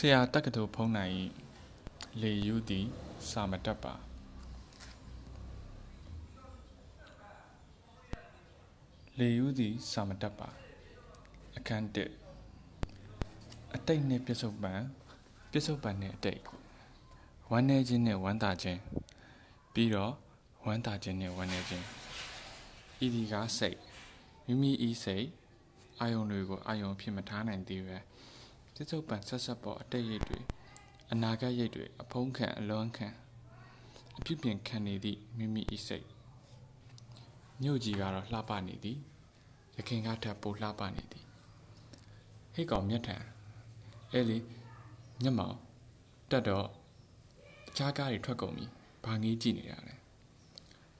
ဆရာတက္ကသိုလ်ဖုံးနိုင်၏လေယူသည်စာမတတ်ပါလေယူသည်စာမတတ်ပါအခန်း1အတိတ်နှင့်ပြစ္ဆုတ်ပံပြစ္ဆုတ်ပံနှင့်အတိတ်ဝမ်းနေခြင်းနှင့်ဝမ်းသာခြင်းပြီးတော့ဝမ်းသာခြင်းနှင့်ဝမ်းနေခြင်းဤဒီကားစိတ်မိမိဤစိတ်အာယုံတွေကိုအာယုံဖြစ်မထားနိုင်သေးပဲ ပြစ္ဆုတ်ပံဆက်ဆက်ပေါ်အတိတ်ရိတ်တွေအနာဂတ်ရိတ်တွေအဖုံးခံအလွမ်းခံအဖြစ်ပြင်ခံနေသည့်မိမိဤစိတ်မြို့ကြီးကတော့လှပနေသည်ရခင်ကထပ်ပိုလှပနေသည်ဟိတ်ကောင်မျက်ထံအဲလေမျက်မှောင်တက်တော့တခြားကားတွေထွက်ကုန်ပြီဘာငေးကြည့်နေရလဲ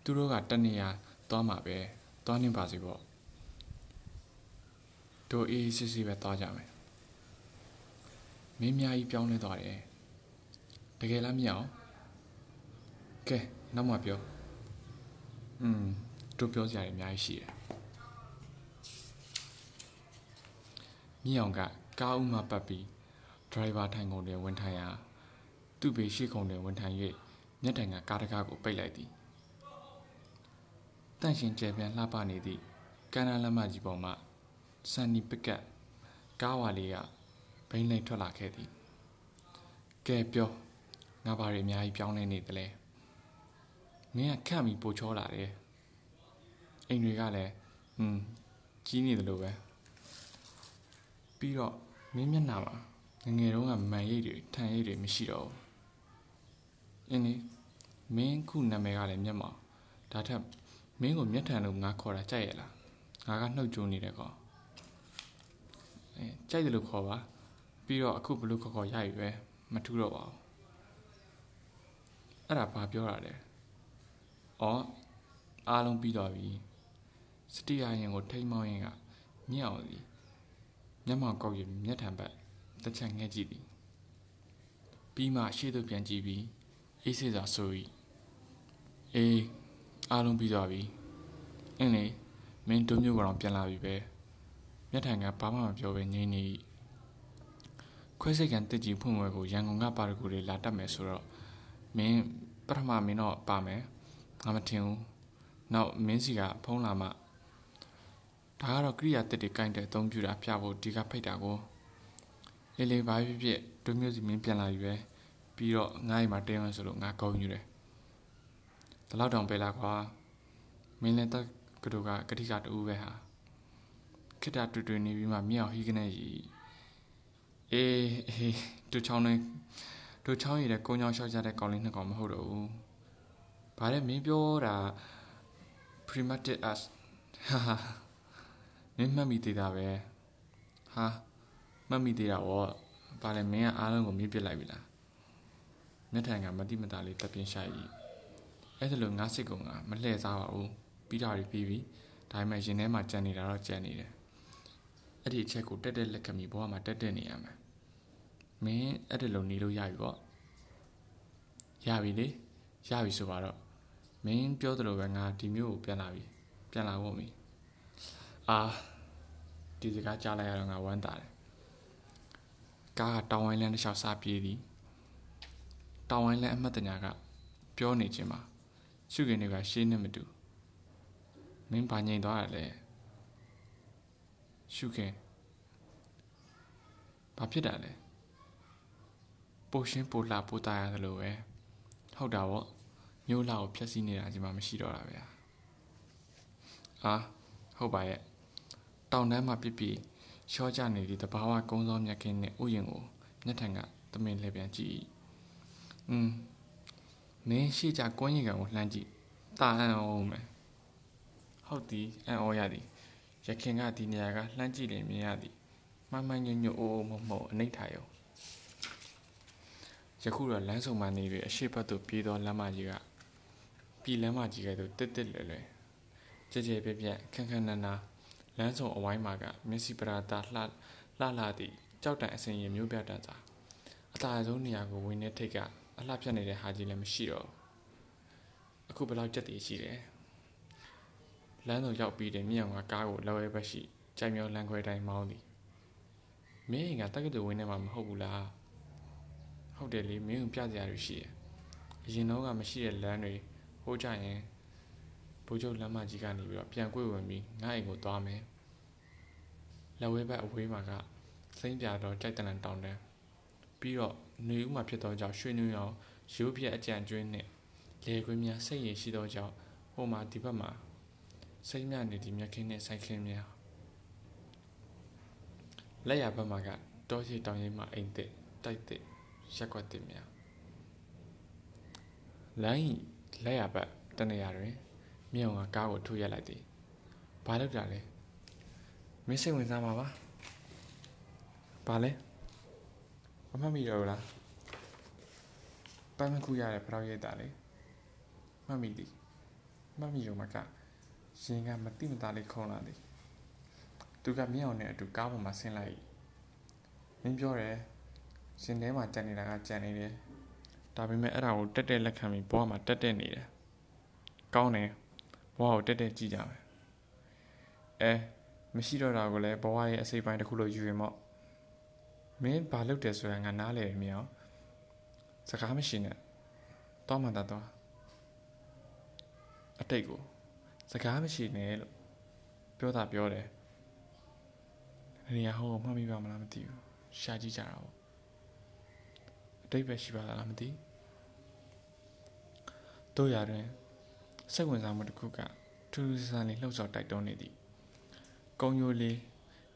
သူတို့ကတနေရာသွားမှာပဲသွားနေပါစေပေါ့တို့အေးစစ်စစ်ပဲသွားကြမယ် မင်းများကြီးပြောင်းလဲသွားတယ်တကယ်လားမရအောင်ကဲနောက်မှပြောอืมတို့ပြောစရာတွေအများကြီးရှိတယ်မြင့်အောင်ကကားဦးမှပတ်ပြီးဒရိုင်ဘာထိုင်ကုန်တွင်ဝင်ထိုင်ရာသူ့ဘေးရှိကုန်တွင်ဝင်ထိုင်၍မျက်တိုင်ကကားတကားကိုပိတ်လိုက်သည်တန့်ရှင်ကျယ်ပြန့်လှပနေသည့်ကမ်းနားလမ်းမကြီးပေါ်မှဆန်နီပကတ်ကားဝါလေးက ဘိန်းလိမ့်ထွက်လာခဲ့သည်ကဲပြောငါဘာတွေအများကြီးပြောင်းလဲနေသလဲမင်းကခန့်ပြီးပိုချောလာတယ်အိမ်တွေကလည်းဟွန်းကြီးနေတယ်လို့ပဲပြီးတော့မင်းမျက်နှာမှာငငယ်တုန်းကမန်ရိပ်တွေထန်ရိပ်တွေမရှိတော့ဘူးအင်းလေမင်းခုနာမည်ကလည်းမျက်မှောင်ဒါထက်မင်းကိုမျက်ထန်လို့ငါခေါ်တာကြိုက်ရလားငါကနှုတ်ကြိုးနေတဲ့ကောင်အဲကြိုက်တယ်လို့ခေါ်ပါ ပြီးတော့အခုဘလို့ခေါ်ခေါ်ရပြီပဲမထူးတော့ပါဘူးအဲ့ဒါဘာပြောတာလဲအော်အားလုံးပြီးတော့ပြီစတိယရင်ကိုထိမ့်မောင်းရင်ကညံ့အောင်စီမျက်မှောင်ကောက်ရမျက်ထံဘက်တစ်ချက်ငှက်ကြည့်သည်ပြီးမှရှေ့သို့ပြန်ကြည့်ပြီးအေးစေစွာဆို၏အေးအားလုံးပြီးသွားပြီအင်းလေမင်းတို့မျိုးကတော့ပြန်လာပြီပဲမျက်ထံကဘာမှမပြောဘဲငြိမ်နေ၏ ခွဲစိတ်ကန်တက်ကြီးဖွင့်ဝဲကိုရန်ကုန်ကပါရဂူတွေလာတတ်မယ်ဆိုတော့မင်းပထမမင်းတော့ပါမယ်ငါမထင်ဘူးနောက်မင်းစီကဖုံးလာမှဒါကတော့ကိရိယာတက်တွေကင်တဲ့အသုံးပြုတာပြဖို့ဒီကဖိတ်တာကိုလေးလေးဘာဖြစ်ဖြစ်တို့မျိုးစီမင်းပြန်လာပြီပဲပြီးတော့ငါ့အိမ်မှာတင်းဝင်ဆိုလို့ငါကောင်းယူတယ်ဒီလောက်တောင်ပဲလားကွာမင်းလည်းတက်ကတူကကတိကတူပဲဟာခိတတူတူနေပြီးမှမြောက်ဟီးကနေကြီး အေးအေးတူချောင်းနေတူချောင်းရည်တဲ့ကုန်းချောင်းလျှောက်ကြတဲ့ကောင်လေးနှစ်ကောင်မဟုတ်တော့ဘူးဘာလဲမင်းပြောတာ primitive as ဟာဟာမင်းမှတ်မိသေးတာပဲဟာမှတ်မိသေးတာဗောဘာလဲမင်းကအားလုံးကိုမြင့်ပစ်လိုက်ပြီလားမျက်ထံကမတိမတာလေးတက်ပြင်းရှာဤအဲ့ဒါလိုငါစိတ်ကောင်ကမလှည့်စားပါဘူးပြီးတာပြီးပြီဒါပေမဲ့ရင်ထဲမှာကြံနေတာတော့ကြံနေတယ်အဲ့ဒီအချက်ကိုတက်တက်လက်ကမိဘဝမှာတက်တက်နေရမှာ မင်းအဲ့ဒါလိုနေလို့ရပြီပေါ့ရပြီလေရပြီဆိုပါတော့မင်းပြောသလိုပဲငါဒီမျိုးကိုပြန်လာပြီပြန်လာဖို့မီအာဒီစကားကြားလိုက်ရတော့ငါဝမ်းသာတယ်ကားကတောင်ဝိုင်းလန်းတစ်လျှောက်စားပြေးသည်တောင်ဝိုင်းလန်းအမှတ်တညာကပြောနေခြင်းမှာရှုခင်တွေကရှေးနဲ့မတူမင်းဘာငြိမ်သွားရလဲရှုခင်ဘာဖြစ်တာလဲ ပိုရှင်းပိုလှပိုတာရတယ်လို့ပဲဟုတ်တာပေါ့မျိုးလာကိုဖျက်ဆီးနေတာဒီမှာမရှိတော့တာဗျာအာဟုတ်ပါရဲ့တောင်တန်းမှာပြစ်ပြီးရှော့ကြနေသည့်တဘာဝကုန်းသောမြက်ခင်းနဲ့ဥယျာဉ်ကိုမျက်ထန်ကသမင်လှည့်ပြန်ကြည့်။음မင်းရှိကြကွင်းရင်ကန်ကိုလှမ်းကြည့်။တာအံ့ဩမယ်။ဟုတ်သည်အံ့ဩရသည်။ရခင်ကဒီနေရာကလှမ်းကြည့်နေမြင်ရသည်။မှန်မှန်ညွညွအိုးအိုးမဟုတ်မဟုတ်အနိဋ္ဌာယော ယခုတော့လမ်းဆောင်မှနေပြီးအရှိတ်ဘက်သို့ပြေးသောလမ်းမကြီးကပြည်လမ်းမကြီးကဲ့သို့တက်တက်လွယ်လွယ်ကြဲကြဲပြက်ပြက်ခန်းခန်းနာနာလမ်းဆောင်အဝိုင်းမှာကမျက်စိပရာတာလှလှလှသည့်ကြောက်တန်အစင်ရင်မျိုးပြတန်စာအသာဆုံးနေရာကိုဝင်နေထိတ်ကအလှဖြတ်နေတဲ့ဟာကြီးလည်းမရှိတော့အခုဘယ်လောက်ကြက်တည်ရှိတယ်လမ်းတော်ရောက်ပြီးတဲ့မြောင်ကကားကိုလော်ရဲဘက်ရှိကြိုင်မြောလမ်းခွဲတိုင်းမောင်းသည်မင်းအိမ်ကတက္ကသိုလ်ဝင်းထဲမှာမဟုတ်ဘူးလား ဟုတ်တယ်လေမင်းကိုပြစရာတွေရှိတယ်အရင်တော့ကမရှိတဲ့လမ်းတွေဟိုးကြရင်ဘိုးချုပ်လမ်းမကြီးကနေပြီးတော့ပြန်ကွေ့ဝင်ပြီးငါ့အိမ်ကိုသွားမယ်လက်ဝဲဘက်အဝေးမှာကစိမ့်ပြတော့ကြိုက်တလန်တောင်းတယ်ပြီးတော့နေဦးမှာဖြစ်သောကြောင့်ရွှေနူးရောင်ရိုးပြက်အကြံကျွင်းနဲ့လေခွေးများစိတ်ရည်ရှိသောကြောင့်ဟိုမှာဒီဘက်မှာစိတ်မြနေဒီမြက်ခင်းနဲ့ဆိုင်ခင်းများလက်ရဘက်မှာကတောရှိတောင်ရင်မှာအိမ်တစ်တိုက်တစ် ရက်ွက်တစ်များလိုင်းလက်ရဘက်တနေရာတွင်မြေုံကကားကိုထိုးရက်လိုက်သည်ဘာလုပ်တာလဲမင်းစိတ်ဝင်စားမှာပါဘာလဲမမှတ်မိတော့ဘူးလားပန်းမခုရတဲ့ဖရောက်ရိတ်တာလေမှတ်မိသည်မှတ်မိရုံမှာကရင်ကမတိမသားလေးခုံလာသည်သူကမြောင်နဲ့အတူကားပေါ်မှာဆင်းလိုက်မင်းပြောတယ် ရှင်ထဲမှာကြံနေတာကကြံနေတယ်ဒါပေမဲ့အဲ့ဒါကိုတက်တက်လက်ခံပြီးဘဝမှာတက်တက်နေတယ်ကောင်းတယ်ဘဝကိုတက်တက်ကြည့်ကြမယ်အဲမရှိတော့တာကိုလည်းဘဝရဲ့အစိပ်ပိုင်းတစ်ခုလို့ယူရင်မော့မင်းဘာလုပ်တယ်ဆိုတာငါနားလည်မြင်အောင်စကားမရှိနဲ့တောင်းမှတော့အတိတ်ကိုစကားမရှိနဲ့လို့ပြောတာပြောတယ်နေရာဟောမှတ်မိပါမလားမသိဘူးရှာကြည့်ကြတာပေါ့ အတိတ်ပဲရှိပါလားမသိတို့ရတွင်စိတ်ဝင်စားမှုတစ်ခုကထူးထူးဆန်းဆန်းလေးလှုပ်ဆော်တိုက်တွန်းနေသည်ကုံယိုလေး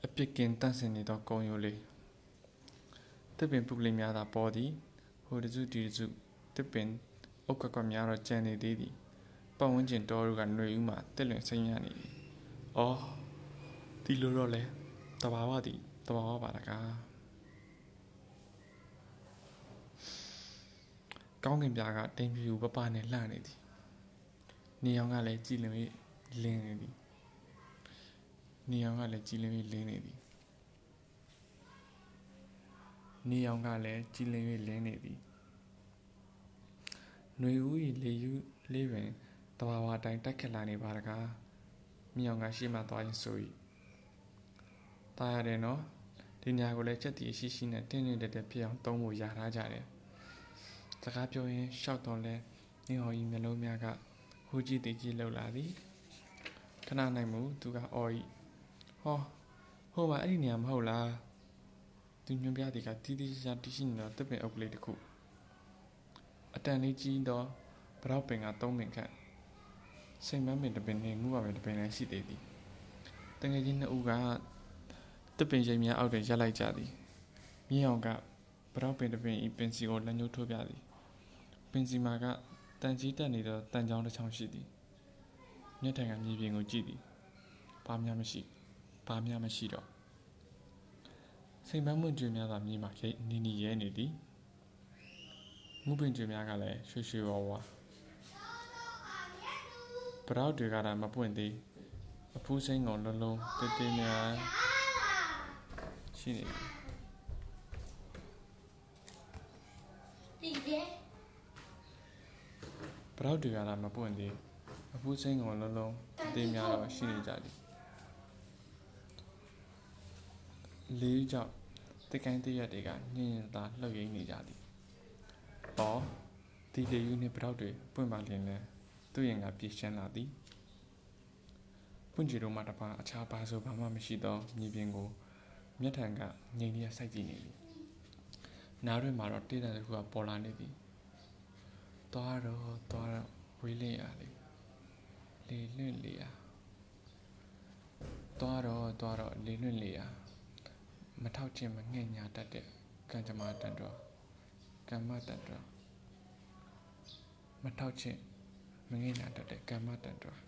အပြစ်ကင်တန့်စင်နေသောကုံယိုလေးတစ်ပင်ပုကလေးများသာပေါ်သည်ဟိုတစုဒီတစုတစ်ပင်အုတ်ကကများတော့ကျန်နေသေးသည်ပတ်ဝန်းကျင်တော်တို့ကຫນွေဦးမှတက်လွင်ဆင်းရနေသည်။အော်ဒီလိုတော့လဲတဘာဝသည်တဘာဝပါတကား ကောင်းကင်ပြားကတင်ပြူပပနဲ့လှနေသည်။နေအောင်ကလည်းကြည်လင်၍လင်းနေသည်။နေအောင်ကလည်းကြည်လင်၍လင်းနေသည်။နေအောင်ကလည်းကြည်လင်၍လင်းနေသည်။ຫນွေဦး၏လေယူလေးပင်တဘာဝအတိုင်းတက်ခက်လာနေပါတကားမြောင်ကရှိမှသွားရင်ဆို၏တားရတယ်နော်ဒီညာကိုလည်းချက်တီရှိရှိနဲ့တင်းတင်းတက်တက်ဖြစ်အောင်သုံးဖို့ရထားကြတယ် စကားပြောရင်ရှောက်တော့လဲနေဟော်ကြီးမျိုးလုံးများကဟိုကြည့်တည်ကြည့်လှုပ်လာသည်ခဏနိုင်မှုသူကအော်ဤဟောဟိုမှာအဲ့ဒီနေရာမဟုတ်လားသူညွန်ပြသည်ကတီးတီးရှာတီးရှိနေတော့တစ်ပင်အုပ်ကလေးတစ်ခုအတန်လေးကြီးတော့ဘရောက်ပင်ကသုံးပင်ခန့်စိတ်မမ်းပင်တစ်ပင်နဲ့ငူပါပင်တစ်ပင်လည်းရှိသေးသည်တငယ်ချင်းနှစ်ဦးကတစ်ပင်ရိပ်များအောက်တွင်ရပ်လိုက်ကြသည်မြင်းအောင်ကဘရောက်ပင်တစ်ပင်ဤပင်စီကိုလက်ညှိုးထိုးပြသည် ပင်စီမာကတန်ကြီးတက်နေသောတန်ချောင်းတစ်ချောင်းရှိသည်မျက်ထံကမြေပြင်ကိုကြည့်သည်ဘာမှမရှိဘာမှမရှိတော့စိတ်မမ်းမွင့်ကြွေများသာမြေမှာရိပ်နီနီရဲနေသည်ငုပင်ကြွေများကလည်းရွှေရွှေဝါဝါပရောက်တွေကလည်းမပွင့်သေးအဖူးစိမ့်ကောင်လုံးလုံးတေးတေးများရှိနေတယ်ဒီလေ ပရောက်တွေကလည်းမပွင့်သေးအဖူးစိမ့်ကောင်လုံးလုံးတေးများတော့ရှိနေကြတယ်လေးကြောင့်တကိုင်းတရက်တွေကညင်ညင်သာလှုပ်ရင်းနေကြသည်။အော်ဒီလေယူနှင့်ပရောက်တွေပွင့်ပါလျင်လဲသူ့ရင်ကပြေရှင်းလာသည်ပွင့်ကြည်တို့မှတပါအခြားဘာဆိုဘာမှမရှိသောမြေပြင်ကိုမျက်ထံကငြိမ်လျက်စိုက်ကြည့်နေသည်နားတွင်မှာတော့တေးတံတစ်ခုကပေါ်လာနေသည် သွားတော့သွားတော့ဝေးလင်းရလေလေလွင့်လေရသွားတော့သွားတော့လေလွင့်လေရမထောက်ခြင်းမငှဲ့ညာတတ်တဲ့ကံကြမ္မာတန်တော်ကမ္မတန်တော်မထောက်ခြင်းမငဲ့နာတတ်တဲ့ကမ္မတန်တော်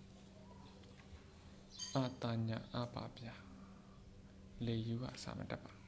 အာတညာအပါပြလေယူကစာမတတ်ပါ